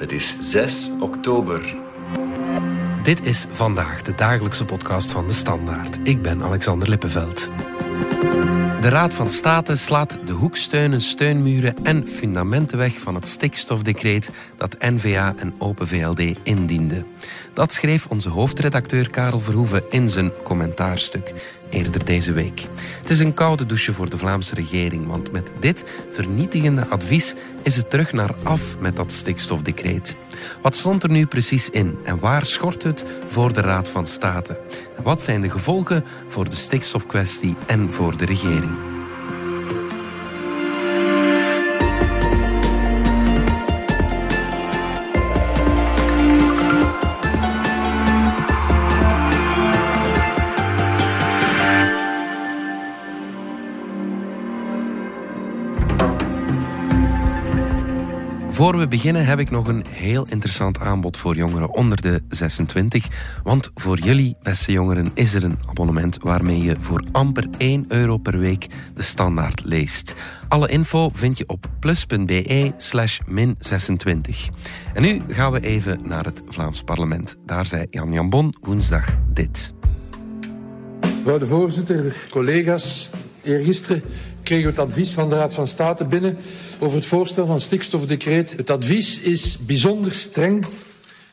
Het is 6 oktober. Dit is vandaag de dagelijkse podcast van de Standaard. Ik ben Alexander Lippenveld. De Raad van State slaat de hoeksteunen, steunmuren en fundamenten weg van het stikstofdecreet dat NVA en Open VLD indiende. Dat schreef onze hoofdredacteur Karel Verhoeven in zijn commentaarstuk eerder deze week. Het is een koude douche voor de Vlaamse regering, want met dit vernietigende advies is het terug naar af met dat stikstofdecreet. Wat stond er nu precies in en waar schort het voor de Raad van State? En wat zijn de gevolgen voor de stikstofkwestie en voor de regering? Voor we beginnen heb ik nog een heel interessant aanbod voor jongeren onder de 26. Want voor jullie, beste jongeren, is er een abonnement waarmee je voor amper 1 euro per week de standaard leest. Alle info vind je op plus.be slash min 26. En nu gaan we even naar het Vlaams parlement. Daar zei Jan Jambon woensdag dit. Mevrouw de voorzitter, collega's, eergisteren kregen we het advies van de Raad van State binnen over het voorstel van stikstofdecreet. Het advies is bijzonder streng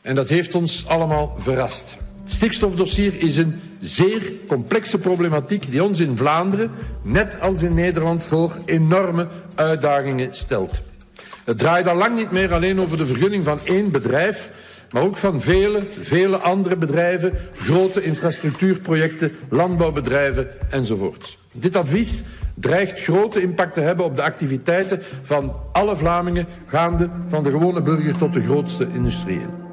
en dat heeft ons allemaal verrast. Het stikstofdossier is een zeer complexe problematiek die ons in Vlaanderen, net als in Nederland, voor enorme uitdagingen stelt. Het draait al lang niet meer alleen over de vergunning van één bedrijf, maar ook van vele, vele andere bedrijven, grote infrastructuurprojecten, landbouwbedrijven enzovoort. Dit advies dreigt grote impact te hebben op de activiteiten van alle Vlamingen, gaande van de gewone burger tot de grootste industrieën.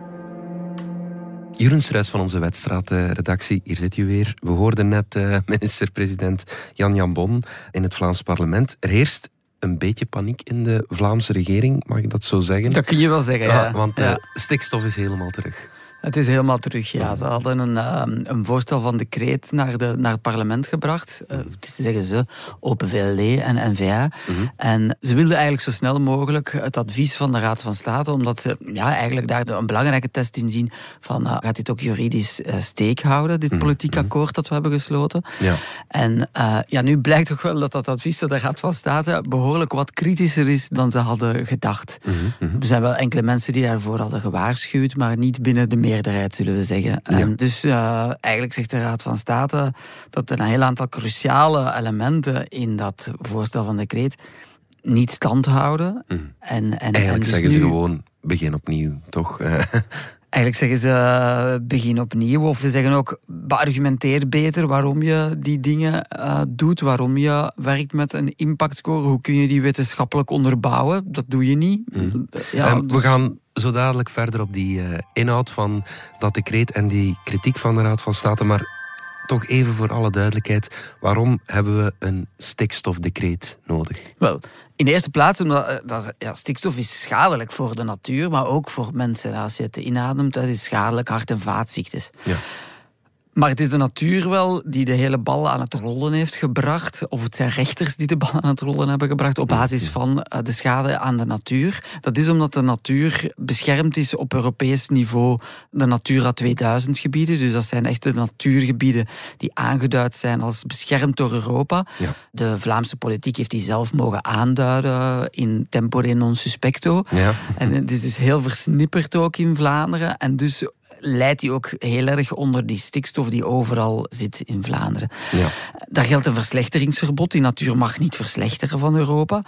Jeroen Struis van onze Wetstraat-redactie, hier zit u weer. We hoorden net uh, minister-president Jan Jambon in het Vlaams parlement. Er heerst een beetje paniek in de Vlaamse regering, mag ik dat zo zeggen? Dat kun je wel zeggen, ja. want uh, ja. stikstof is helemaal terug. Het is helemaal terug, ja. Ze hadden een, uh, een voorstel van decreet naar, de, naar het parlement gebracht. Uh, het is te zeggen ze, Open VLD en NVA. Mm -hmm. En ze wilden eigenlijk zo snel mogelijk het advies van de Raad van State, omdat ze ja, eigenlijk daar een belangrijke test in zien van uh, gaat dit ook juridisch steek houden, dit politiek mm -hmm. akkoord dat we hebben gesloten. Ja. En ja, nu blijkt toch wel dat dat advies van de Raad van State behoorlijk wat kritischer is dan ze hadden gedacht. Er zijn wel enkele mensen die daarvoor hadden gewaarschuwd, maar niet binnen de meerderheid, zullen we zeggen. Ja. En dus uh, eigenlijk zegt de Raad van State dat er een heel aantal cruciale elementen in dat voorstel van decreet niet stand houden. Mm. En, en, eigenlijk en dus zeggen nu, ze gewoon, begin opnieuw, toch? Eigenlijk zeggen ze begin opnieuw. Of ze zeggen ook beargumenteer beter waarom je die dingen uh, doet. Waarom je werkt met een impactscore. Hoe kun je die wetenschappelijk onderbouwen? Dat doe je niet. Mm. Ja, um, dus... We gaan zo dadelijk verder op die uh, inhoud van dat decreet en die kritiek van de Raad van State. Maar toch even voor alle duidelijkheid, waarom hebben we een stikstofdecreet nodig? Wel, in de eerste plaats omdat dat, ja, stikstof is schadelijk voor de natuur, maar ook voor mensen. Als je het inademt, dat is schadelijk, hart- en vaatziektes. Ja. Maar het is de natuur wel die de hele bal aan het rollen heeft gebracht. Of het zijn rechters die de bal aan het rollen hebben gebracht op basis van de schade aan de natuur. Dat is omdat de natuur beschermd is op Europees niveau. De Natura 2000 gebieden. Dus dat zijn echte natuurgebieden die aangeduid zijn als beschermd door Europa. Ja. De Vlaamse politiek heeft die zelf mogen aanduiden in tempore non suspecto. Ja. En het is dus heel versnipperd ook in Vlaanderen. En dus leidt die ook heel erg onder die stikstof die overal zit in Vlaanderen. Ja. Daar geldt een verslechteringsverbod. Die natuur mag niet verslechteren van Europa.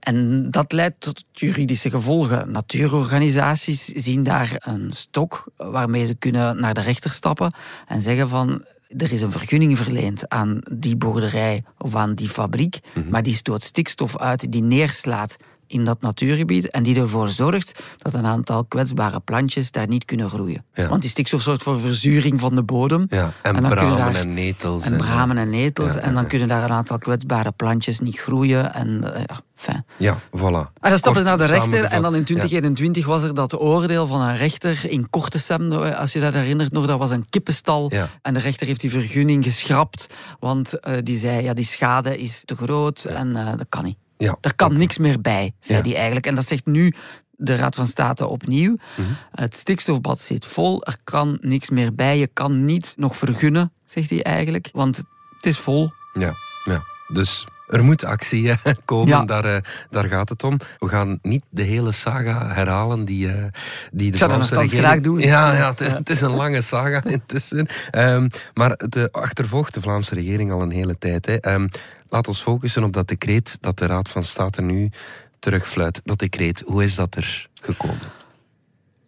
En dat leidt tot juridische gevolgen. Natuurorganisaties zien daar een stok waarmee ze kunnen naar de rechter stappen en zeggen van er is een vergunning verleend aan die boerderij of aan die fabriek, Mhm. maar die stoot stikstof uit die neerslaat in dat natuurgebied en die ervoor zorgt dat een aantal kwetsbare plantjes daar niet kunnen groeien. Ja. Want die stikstof zorgt voor verzuring van de bodem. Ja, en, bramen daar- en netels. En bramen en netels. Ja, en dan kunnen daar een aantal kwetsbare plantjes niet groeien. En uh, ja, fijn. Ja, voilà. En dan stappen ze naar de rechter en dan in Ja. 2021 was er dat oordeel van een rechter in Kortesem, als je dat herinnert nog, dat was een kippenstal. En de rechter heeft die vergunning geschrapt, want eh, die zei, ja, die schade is te groot en eh, dat kan niet. Ja, Er kan niks meer bij, zei Ja. hij eigenlijk. En dat zegt nu de Raad van State opnieuw. Mhm. Het stikstofbad zit vol, er kan niks meer bij. Je kan niet nog vergunnen, zegt hij eigenlijk, want het is vol. Ja, ja. Dus er moet actie komen, Ja. daar, eh, daar gaat het om. We gaan niet de hele saga herhalen die, eh, die de zou dat Vlaamse regering... graag doen. Ja, ja het, het is een lange saga intussen. Ehm, maar de achtervolgt de Vlaamse regering al een hele tijd. Hè. Ehm, laat ons focussen op dat decreet dat de Raad van State nu terugfluit. Dat decreet, hoe is dat er gekomen?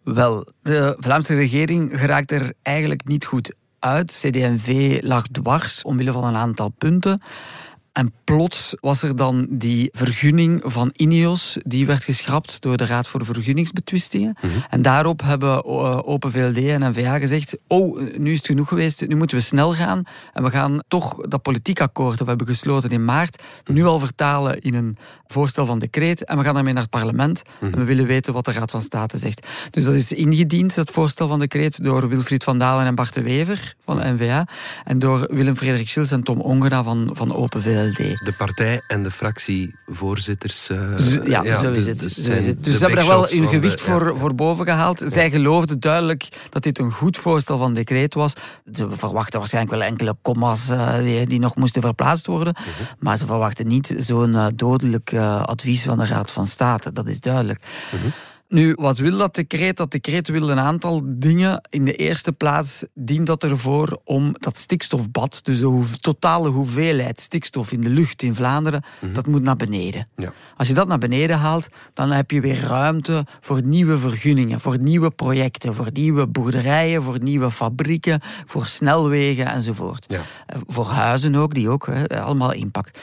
Wel, de Vlaamse regering geraakt er eigenlijk niet goed uit. CD&V lag dwars omwille van een aantal punten. En plots was er dan die vergunning van Ineos, die werd geschrapt door de Raad voor Vergunningsbetwistingen. En daarop hebben eh, Open VLD en NVA gezegd, oh, nu is het genoeg geweest, nu moeten we snel gaan. En we gaan toch dat politiek akkoord dat we hebben gesloten in maart, nu al vertalen in een voorstel van decreet. En we gaan daarmee naar het parlement. En we willen weten wat de Raad van State zegt. Dus dat is ingediend, dat voorstel van decreet, door Wilfried van Dalen en Bart de Wever van de NVA. En door Willem-Frederik Schils en Tom Ongena van, van Open VLD. De partij en de fractievoorzitters... eh, Z- ja, zo is het. de- Zo zijn is het. Dus ze hebben daar wel hun de- gewicht ja, voor, ja. voor boven gehaald. Zij geloofden duidelijk dat dit een goed voorstel van decreet was. Ze verwachten waarschijnlijk wel enkele commas eh, die, die nog moesten verplaatst worden. Mhm. Maar ze verwachten niet zo'n eh, dodelijk advies van de Raad van State. Dat is duidelijk. Mhm. Nu, wat wil dat decreet? Dat decreet wil een aantal dingen. In de eerste plaats dient dat ervoor om dat stikstofbad, dus de totale hoeveelheid stikstof in de lucht in Vlaanderen, dat moet naar beneden. Ja. Als je dat naar beneden haalt, dan heb je weer ruimte voor nieuwe vergunningen, voor nieuwe projecten, voor nieuwe boerderijen, voor nieuwe fabrieken, voor snelwegen enzovoort. Ja. Eh, Voor huizen ook, die ook allemaal impact.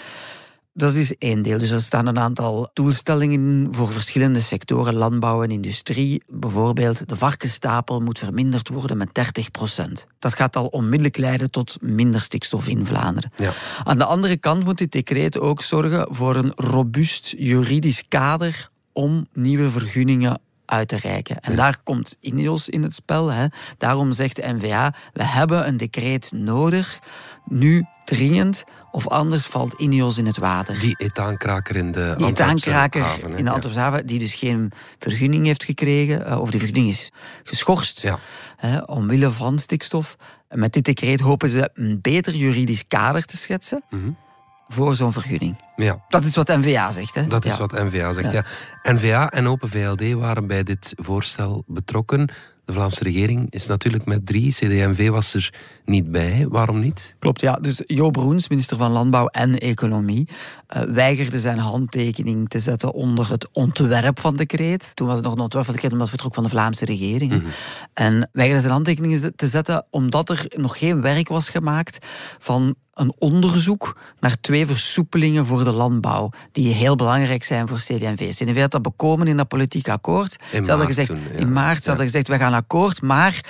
Dat is één deel. Dus er staan een aantal doelstellingen voor verschillende sectoren, landbouw en industrie. Bijvoorbeeld, de varkensstapel moet verminderd worden met 30 procent. Dat gaat al onmiddellijk leiden tot minder stikstof in Vlaanderen. Ja. Aan de andere kant moet dit decreet ook zorgen voor een robuust juridisch kader om nieuwe vergunningen uit te reiken. En daar komt Ineos in het spel. Hè. Daarom zegt de NVA, we hebben een decreet nodig, nu dringend, of anders valt Ineos in het water. Die etaankraker in de Die etaankraker haven, in de Ja. Antwerpse haven, die dus geen vergunning heeft gekregen, eh, of die vergunning is geschorst, Ja. hè, omwille van stikstof. En met dit decreet hopen ze een beter juridisch kader te schetsen Mhm. Voor zo'n vergunning. Ja, Dat is wat NVA zegt. Hè? dat is Ja. wat NVA zegt. Ja. NVA en Open VLD waren bij dit voorstel betrokken. De Vlaamse regering is natuurlijk met drie. CD&V was er niet bij. Waarom niet? Klopt, ja. Dus Jo Broens, minister van Landbouw en Economie, eh, weigerde zijn handtekening te zetten onder het ontwerp van decreet. Toen was het nog een ontwerp van decreet, omdat het vertrok van de Vlaamse regering. Mhm. En weigerde zijn handtekening te zetten omdat er nog geen werk was gemaakt van een onderzoek naar twee versoepelingen voor de landbouw, die heel belangrijk zijn voor CD&V. CD&V had dat bekomen in dat politiek akkoord. Ze hadden maart gezegd, toen, ja. in maart, ze hadden gezegd, wij gaan akkoord, maar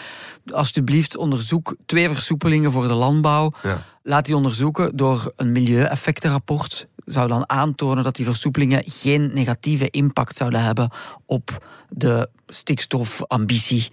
alsjeblieft onderzoek twee versoepelingen voor de landbouw. Ja. Laat die onderzoeken door een milieueffectenrapport. Zou dan aantonen dat die versoepelingen geen negatieve impact zouden hebben op de stikstofambitie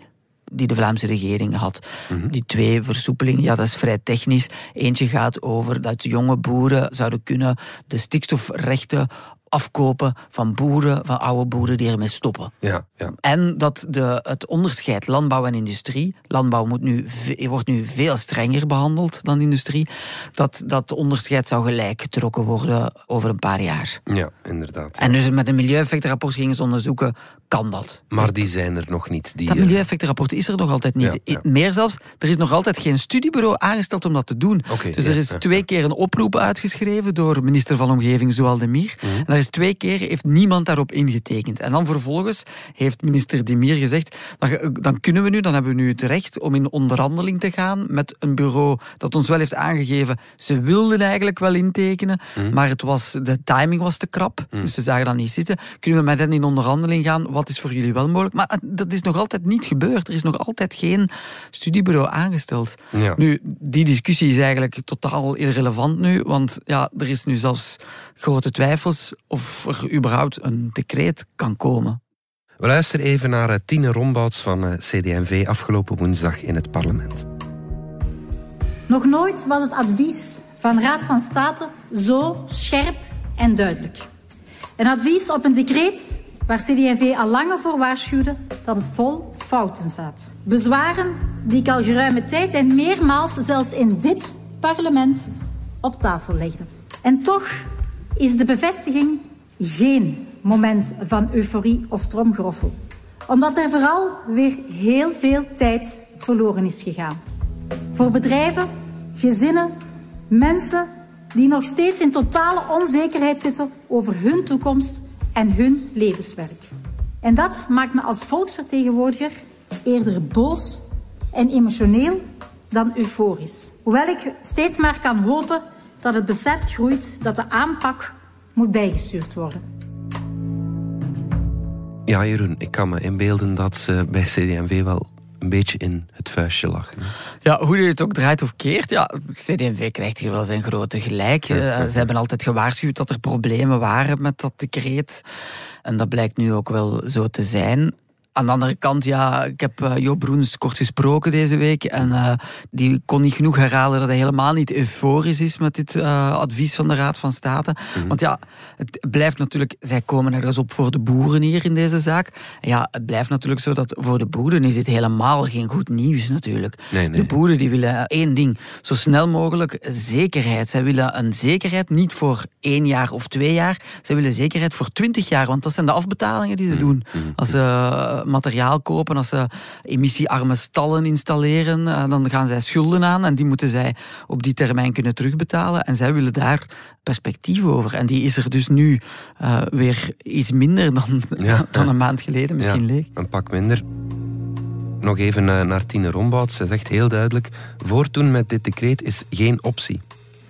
die de Vlaamse regering had. Die twee versoepelingen, ja, dat is vrij technisch. Eentje gaat over dat jonge boeren zouden kunnen de stikstofrechten afkopen van boeren, van oude boeren die ermee stoppen. Ja, ja. En dat de, het onderscheid landbouw en industrie, landbouw moet nu, wordt nu veel strenger behandeld dan industrie, dat dat onderscheid zou gelijk getrokken worden over een paar jaar. ja inderdaad. En dus met een milieueffectenrapport gingen ze onderzoeken, kan dat? Maar die zijn er nog niet. Die, Dat eh, milieueffectenrapport is er nog altijd niet. Ja, ja. Meer zelfs, er is nog altijd geen studiebureau aangesteld om dat te doen. Dus er is twee keer een oproep uitgeschreven door minister van Omgeving Zoal Demir. Mhm. En daar is twee keer heeft niemand daarop ingetekend. En dan vervolgens heeft minister Demir gezegd, dan, dan kunnen we nu, dan hebben we nu het recht om in onderhandeling te gaan met een bureau dat ons wel heeft aangegeven, ze wilden eigenlijk wel intekenen, Mhm. maar het was, de timing was te krap. Dus ze zagen dat niet zitten. Kunnen we met hen in onderhandeling gaan? Wat is voor jullie wel mogelijk? Maar dat is nog altijd niet gebeurd. Er is nog altijd geen studiebureau aangesteld. Ja. Nu, die discussie is eigenlijk totaal irrelevant nu, want ja, er is nu zelfs grote twijfels of er überhaupt een decreet kan komen. We luisteren even naar eh, Tine Rombouts van eh, CD&V afgelopen woensdag in het parlement. Nog nooit was het advies van de Raad van State zo scherp en duidelijk. Een advies op een decreet waar CD&V al langer voor waarschuwde dat het vol fouten zat. Bezwaren die ik al geruime tijd en meermaals zelfs in dit parlement op tafel legde. En toch is de bevestiging geen moment van euforie of tromgeroffel. Omdat er vooral weer heel veel tijd verloren is gegaan. Voor bedrijven, gezinnen, mensen die nog steeds in totale onzekerheid zitten over hun toekomst en hun levenswerk. En dat maakt me als volksvertegenwoordiger eerder boos en emotioneel dan euforisch. Hoewel ik steeds maar kan hopen dat het besef groeit dat de aanpak moet bijgestuurd worden. Ja, Jeroen, ik kan me inbeelden dat ze bij CD&V wel een beetje in het vuistje lag. Ja, hoe je het ook draait of keert, ja, CD&V krijgt hier wel zijn grote gelijk. Ze hebben altijd gewaarschuwd dat er problemen waren met dat decreet. En dat blijkt nu ook wel zo te zijn. Aan de andere kant, ja, ik heb uh, Joop Broens kort gesproken deze week. En uh, die kon niet genoeg herhalen dat hij helemaal niet euforisch is met dit uh, advies van de Raad van State. Mm -hmm. Want ja, het blijft natuurlijk, zij komen er dus op voor de boeren hier in deze zaak. Ja, het blijft natuurlijk zo dat voor de boeren is dit helemaal geen goed nieuws natuurlijk. Nee, nee. De boeren die willen één ding, zo snel mogelijk zekerheid. Zij willen een zekerheid niet voor één jaar of twee jaar. Zij willen zekerheid voor twintig jaar, want dat zijn de afbetalingen die ze doen. Mm -hmm. Als ze materiaal kopen, als ze emissiearme stallen installeren, dan gaan zij schulden aan en die moeten zij op die termijn kunnen terugbetalen. En zij willen daar perspectief over. En die is er dus nu uh, weer iets minder dan, Ja, dan een maand geleden misschien ja, leek. Een pak minder. Nog even uh, naar Tine Rombout. Ze zegt heel duidelijk: voortdoen met dit decreet is geen optie.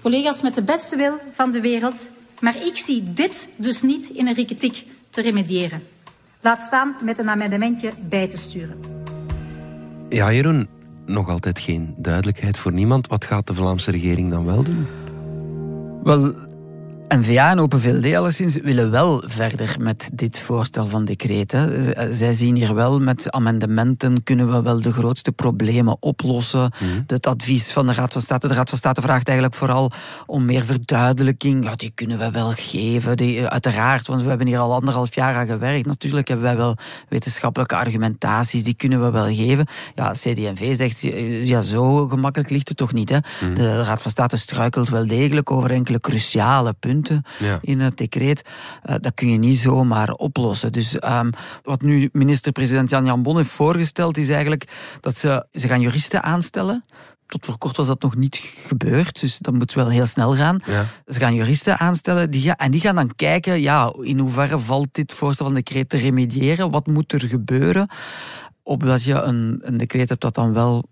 Collega's met de beste wil van de wereld, maar ik zie dit dus niet in een riketiek te remediëren. Laat staan met een amendement bij te sturen. Ja, Jeroen, nog altijd geen duidelijkheid voor niemand. Wat gaat de Vlaamse regering dan wel doen? Wel, N-VA en Open VLD alleszins willen wel verder met dit voorstel van decreet. Hè. Z- Zij zien hier wel met amendementen kunnen we wel de grootste problemen oplossen. Het advies van de Raad van State. De Raad van State vraagt eigenlijk vooral om meer verduidelijking. Ja, die kunnen we wel geven, die, eh, uiteraard, want we hebben hier al anderhalf jaar aan gewerkt. Natuurlijk hebben wij wel wetenschappelijke argumentaties, die kunnen we wel geven. Ja, CD&V zegt, ja, zo gemakkelijk ligt het toch niet. Hè? De Raad van State struikelt wel degelijk over enkele cruciale punten Ja. in het decreet. Uh, dat kun je niet zomaar oplossen. Dus um, wat nu minister-president Jan Jan Bon heeft voorgesteld, is eigenlijk dat ze, ze gaan juristen aanstellen. Tot voor kort was dat nog niet gebeurd, dus dat moet wel heel snel gaan. Ja. Ze gaan juristen aanstellen die, en die gaan dan kijken ja, in hoeverre valt dit voorstel van decreet te remediëren, wat moet er gebeuren, opdat je een, een decreet hebt dat dan wel eh,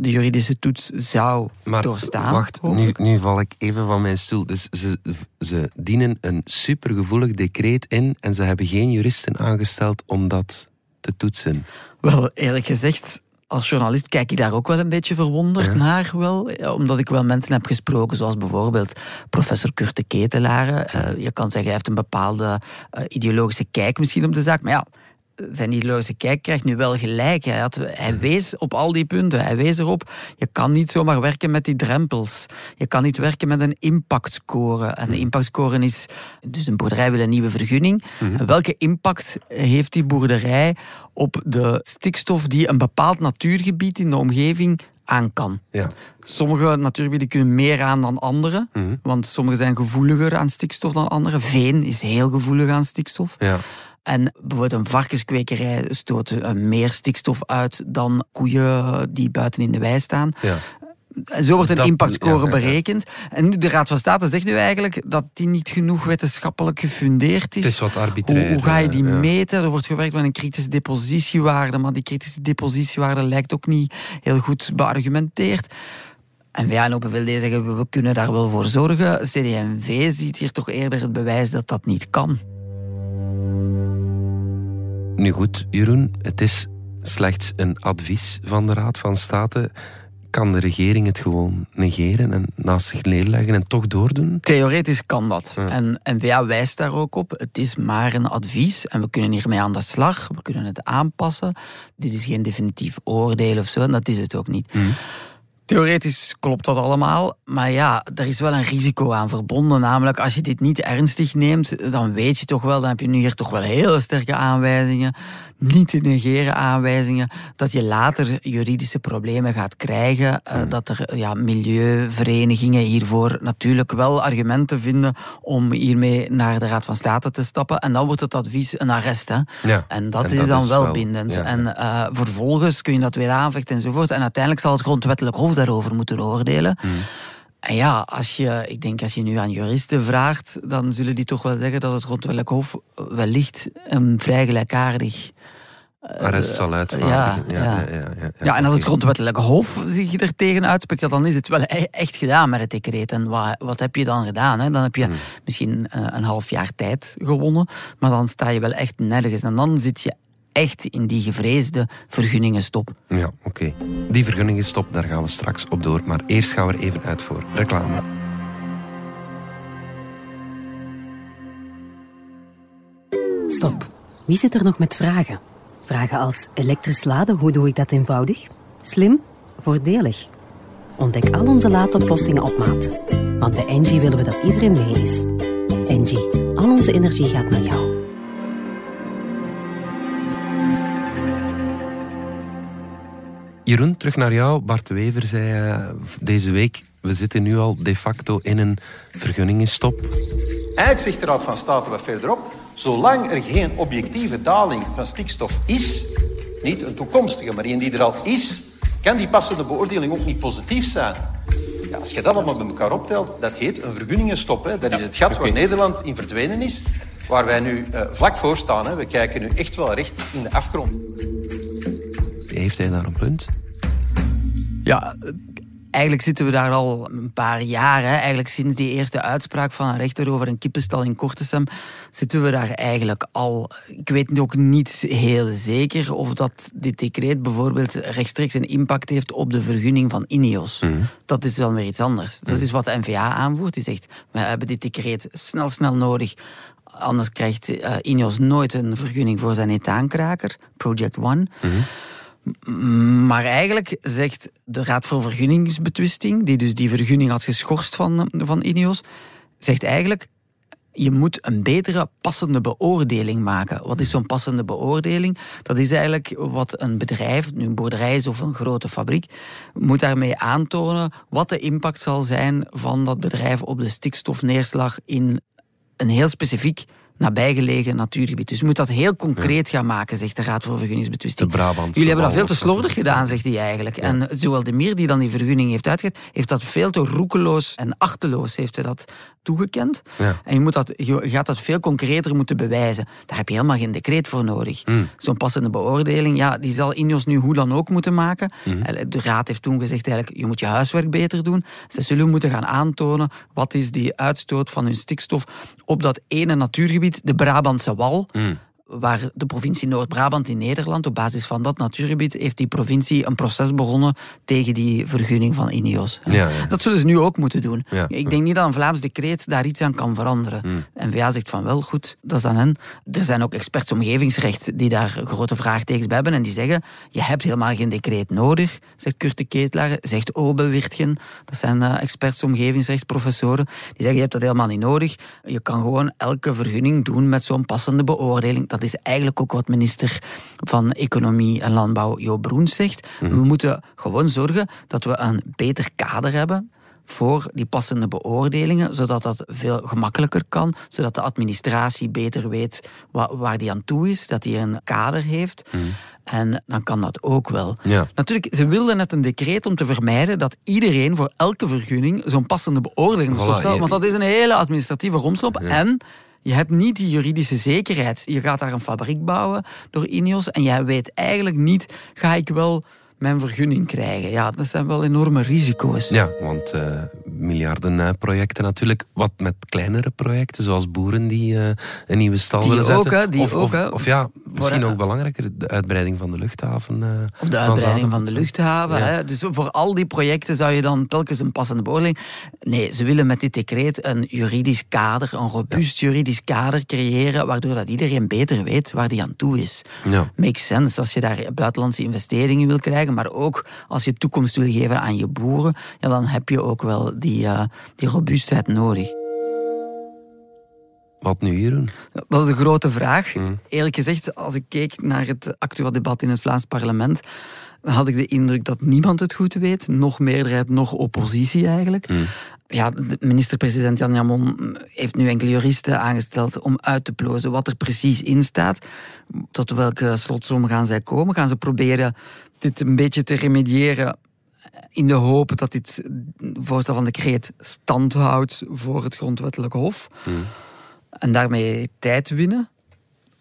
de juridische toets zou Maar doorstaan. wacht, nu, hopelijk. nu val ik even van mijn stoel. Dus ze, ze dienen een supergevoelig decreet in en ze hebben geen juristen aangesteld om dat te toetsen. Wel, eerlijk gezegd, als journalist kijk ik daar ook wel een beetje verwonderd Ja. naar. Wel, eh, omdat ik wel mensen heb gesproken, zoals bijvoorbeeld professor Kurt de Ketelaren. Eh, je kan zeggen, hij heeft een bepaalde eh, ideologische kijk misschien op de zaak. Maar ja, zijn ideologische kijk krijgt nu wel gelijk. Hij, had, hij wees op al die punten. Hij wees erop, je kan niet zomaar werken met die drempels. Je kan niet werken met een impactscore. En de impactscore is, dus een boerderij wil een nieuwe vergunning. En welke impact heeft die boerderij op de stikstof die een bepaald natuurgebied in de omgeving aan kan? Ja. Sommige natuurgebieden kunnen meer aan dan andere, Mhm. want sommige zijn gevoeliger aan stikstof dan andere. Veen is heel gevoelig aan stikstof. Ja. En bijvoorbeeld een varkenskwekerij stoot eh, meer stikstof uit dan koeien die buiten in de wei staan. Ja. Zo wordt een Dat- impactscore ja, ja, ja. berekend. En nu, de Raad van State zegt nu eigenlijk dat die niet genoeg wetenschappelijk gefundeerd is. Het is wat arbitrair. Hoe, hoe ga je die eh, ja. meten? Er wordt gewerkt met een kritische depositiewaarde, maar die kritische depositiewaarde lijkt ook niet heel goed beargumenteerd. En VA en Open VLD zeggen we, we kunnen daar wel voor zorgen. CD&V ziet hier toch eerder het bewijs dat dat niet kan. Nu goed, Jeroen, het is slechts een advies van de Raad van State. Kan de regering het gewoon negeren en naast zich neerleggen en toch doordoen? Theoretisch kan dat. Ja. En N-VA wijst daar ook op. Het is maar een advies en we kunnen hiermee aan de slag. We kunnen het aanpassen. Dit is geen definitief oordeel of zo en dat is het ook niet. Het Theoretisch klopt dat allemaal, maar ja, er is wel een risico aan verbonden. Namelijk, als je dit niet ernstig neemt, dan weet je toch wel, dan heb je nu hier toch wel hele sterke aanwijzingen, niet te negeren aanwijzingen, dat je later juridische problemen gaat krijgen. Uh, dat er ja, milieuverenigingen hiervoor natuurlijk wel argumenten vinden om hiermee naar de Raad van State te stappen. En dan wordt het advies een arrest. Hè? Ja, en dat is dan wel, bindend. En uh, vervolgens kun je dat weer aanvechten enzovoort. En uiteindelijk zal het grondwettelijk hof daarover moeten oordelen. Hmm. En ja, als je, ik denk als je nu aan juristen vraagt, dan zullen die toch wel zeggen dat het grondwettelijk hof wellicht een vrij gelijkaardig arrest zal uitvaardigen. Ja, ja. Ja, ja, ja, en als het grondwettelijke hof zich er tegen uitspreekt, dan is het wel e- echt gedaan met het decreet. En wat, wat heb je dan gedaan? Hè? Dan heb je hmm. misschien eh, een half jaar tijd gewonnen, maar dan sta je wel echt nergens. En dan zit je echt in die gevreesde vergunningenstop. Ja, oké. Die vergunningenstop, daar gaan we straks op door. Maar eerst gaan we er even uit voor reclame. Stop. Wie zit er nog met vragen? Vragen als elektrisch laden, hoe doe ik dat eenvoudig? Slim? Voordelig? Ontdek al onze laadoplossingen op maat. Want bij Engie willen we dat iedereen mee is. Engie, al onze energie gaat naar jou. Jeroen, terug naar jou. Bart Wever zei uh, deze week, we zitten nu al de facto in een vergunningenstop. Eigenlijk zegt de Raad van State wat verderop, zolang er geen objectieve daling van stikstof is, niet een toekomstige, maar een die er al is, kan die passende beoordeling ook niet positief zijn. Ja, als je dat allemaal bij elkaar optelt, dat heet een vergunningenstop. Hè. Dat is het gat waar Nederland in verdwenen is, waar wij nu uh, vlak voor staan. Hè. We kijken nu echt wel recht in de afgrond. Heeft hij daar een punt? Ja, eigenlijk zitten we daar al een paar jaar. Hè. Eigenlijk sinds die eerste uitspraak van een rechter over een kippenstal in Kortesem zitten we daar eigenlijk al. Ik weet ook niet heel zeker of dat dit decreet bijvoorbeeld rechtstreeks een impact heeft op de vergunning van INEOS. Mhm. Dat is wel weer iets anders. Dat is wat de NVA aanvoert. Die zegt, we hebben dit decreet snel, snel nodig Anders krijgt uh, INEOS nooit een vergunning voor zijn etaankraker, Project One. Mhm. Maar eigenlijk zegt de Raad voor Vergunningsbetwisting, die dus die vergunning had geschorst van, van INEOS, zegt eigenlijk, je moet een betere passende beoordeling maken. Wat is zo'n passende beoordeling? Dat is eigenlijk wat een bedrijf, nu een boerderij is of een grote fabriek, moet daarmee aantonen wat de impact zal zijn van dat bedrijf op de stikstofneerslag in een heel specifiek nabijgelegen natuurgebied. Dus je moet dat heel concreet gaan maken, zegt de Raad voor Vergunningsbetwisting. De Brabant. Jullie hebben dat veel te slordig gedaan, zegt hij eigenlijk. En zowel de Mier, die dan die vergunning heeft uitgegeven, heeft dat veel te roekeloos en achteloos heeft hij dat toegekend. Ja. En je, moet dat, je gaat dat veel concreter moeten bewijzen. Daar heb je helemaal geen decreet voor nodig. Mm. Zo'n passende beoordeling, ja, die zal INOS nu hoe dan ook moeten maken. Mm. De Raad heeft toen gezegd, eigenlijk, je moet je huiswerk beter doen. Ze zullen moeten gaan aantonen wat is die uitstoot van hun stikstof op dat ene natuurgebied de Brabantse Wal. Mm waar de provincie Noord-Brabant in Nederland, op basis van dat natuurgebied, heeft die provincie een proces begonnen tegen die vergunning van INEOS. Ja, ja. Dat zullen ze nu ook moeten doen. Ik denk niet dat een Vlaams decreet daar iets aan kan veranderen. Mm. NVA zegt van wel, goed, dat is aan hen. Er zijn ook experts omgevingsrecht die daar grote vraagtekens bij hebben en die zeggen, je hebt helemaal geen decreet nodig, zegt Kurt de Ketelaar, zegt Obe Wirtgen, dat zijn uh, experts omgevingsrecht, professoren, die zeggen, je hebt dat helemaal niet nodig. Je kan gewoon elke vergunning doen met zo'n passende beoordeling. Dat is eigenlijk ook wat minister van Economie en Landbouw Jo Broens zegt. Mhm. We moeten gewoon zorgen dat we een beter kader hebben voor die passende beoordelingen, zodat dat veel gemakkelijker kan, zodat de administratie beter weet waar, waar die aan toe is, dat hij een kader heeft. Mhm. En dan kan dat ook wel. Ja. Natuurlijk, ze wilden net een decreet om te vermijden dat iedereen voor elke vergunning zo'n passende beoordeling moest opstellen. Want dat is een hele administratieve romslop. En je hebt niet die juridische zekerheid. Je gaat daar een fabriek bouwen door Ineos en jij weet eigenlijk niet, ga ik wel mijn vergunning krijgen. Ja, dat zijn wel enorme risico's. Ja, want uh, miljarden projecten natuurlijk. Wat met kleinere projecten, zoals boeren die uh, een nieuwe stal die willen zetten. Ook, hè, die of, ook, of, of, ja, Misschien ook belangrijker, de uitbreiding van de luchthaven. Uh, of de uitbreiding van, de luchthaven. Hè? Dus voor al die projecten zou je dan telkens een passende beoordeling... Nee, ze willen met dit decreet een juridisch kader, een robuust juridisch kader creëren, waardoor dat iedereen beter weet waar die aan toe is. Ja. Makes sense als je daar buitenlandse investeringen wil krijgen, maar ook als je toekomst wil geven aan je boeren, ja, dan heb je ook wel die, uh, die robuustheid nodig. Wat nu, Jeroen? Dat is een grote vraag. Mm. Eerlijk gezegd, als ik keek naar het actuele debat in het Vlaams parlement, had ik de indruk dat niemand het goed weet. Nog meerderheid, nog oppositie eigenlijk. Mm. Ja, minister-president Jan Jamon heeft nu enkele juristen aangesteld om uit te plozen wat er precies in staat. Tot welke slotsom gaan zij komen? Gaan ze proberen dit een beetje te remediëren in de hoop dat dit voorstel van decreet stand houdt voor het grondwettelijke hof? Mm. En daarmee tijd winnen?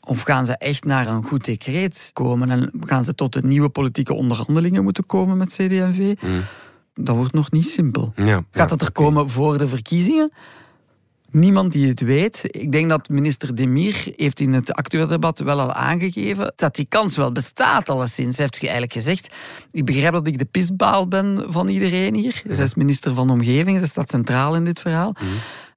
Of gaan ze echt naar een goed decreet komen en gaan ze tot de nieuwe politieke onderhandelingen moeten komen met CD&V? Mm. Dat wordt nog niet simpel. Ja, Gaat dat er komen voor de verkiezingen? Niemand die het weet. Ik denk dat minister Demir heeft in het actuele debat wel al aangegeven dat die kans wel bestaat, alleszins. Hij heeft eigenlijk gezegd, ik begrijp dat ik de pisbaal ben van iedereen hier. Zij is minister van Omgeving, ze staat centraal in dit verhaal. Mm.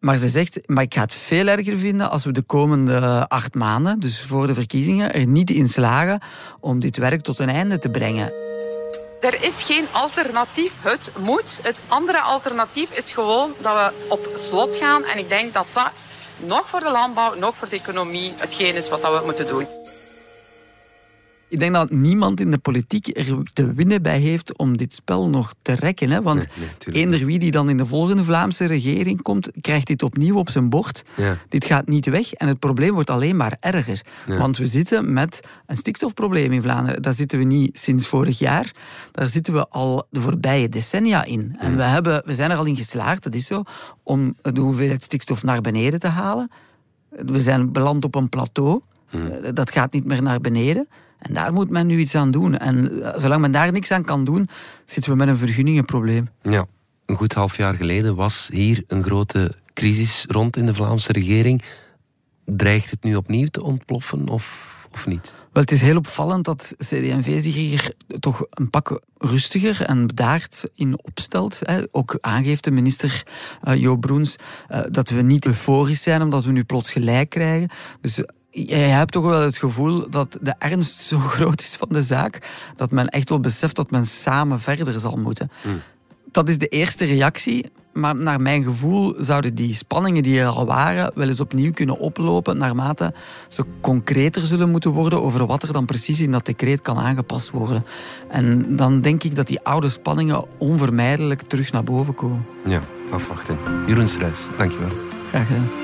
Maar ze zegt, maar ik ga het veel erger vinden als we de komende acht maanden, dus voor de verkiezingen, er niet in slagen om dit werk tot een einde te brengen. Er is geen alternatief. Het moet. Het andere alternatief is gewoon dat we op slot gaan. En ik denk dat dat nog voor de landbouw, nog voor de economie hetgeen is wat we moeten doen. Ik denk dat niemand in de politiek er te winnen bij heeft om dit spel nog te rekken. Hè? Want nee, eender wie die dan in de volgende Vlaamse regering komt, krijgt dit opnieuw op zijn bord. Ja. Dit gaat niet weg en het probleem wordt alleen maar erger. Want we zitten met een stikstofprobleem in Vlaanderen. Daar zitten we niet sinds vorig jaar. Daar zitten we al de voorbije decennia in. En we, hebben, we zijn er al in geslaagd, dat is zo, om de hoeveelheid stikstof naar beneden te halen. We zijn beland op een plateau. Dat gaat niet meer naar beneden. En daar moet men nu iets aan doen. En eh, zolang men daar niks aan kan doen, zitten we met een vergunningenprobleem. Ja, een goed half jaar geleden was hier een grote crisis rond in de Vlaamse regering. Dreigt het nu opnieuw te ontploffen of, of niet? Wel, het is heel opvallend dat CD&V zich hier toch een pak rustiger en bedaard in opstelt. Ook aangeeft de minister uh, Jo Broens uh, dat we niet euforisch zijn omdat we nu plots gelijk krijgen. Dus je hebt toch wel het gevoel dat de ernst zo groot is van de zaak, dat men echt wel beseft dat men samen verder zal moeten. Hmm. Dat is de eerste reactie. Maar naar mijn gevoel zouden die spanningen die er al waren wel eens opnieuw kunnen oplopen naarmate ze concreter zullen moeten worden over wat er dan precies in dat decreet kan aangepast worden. En dan denk ik dat die oude spanningen onvermijdelijk terug naar boven komen. Ja, afwachten. Jeroen Struijs, dankjewel. Graag gedaan.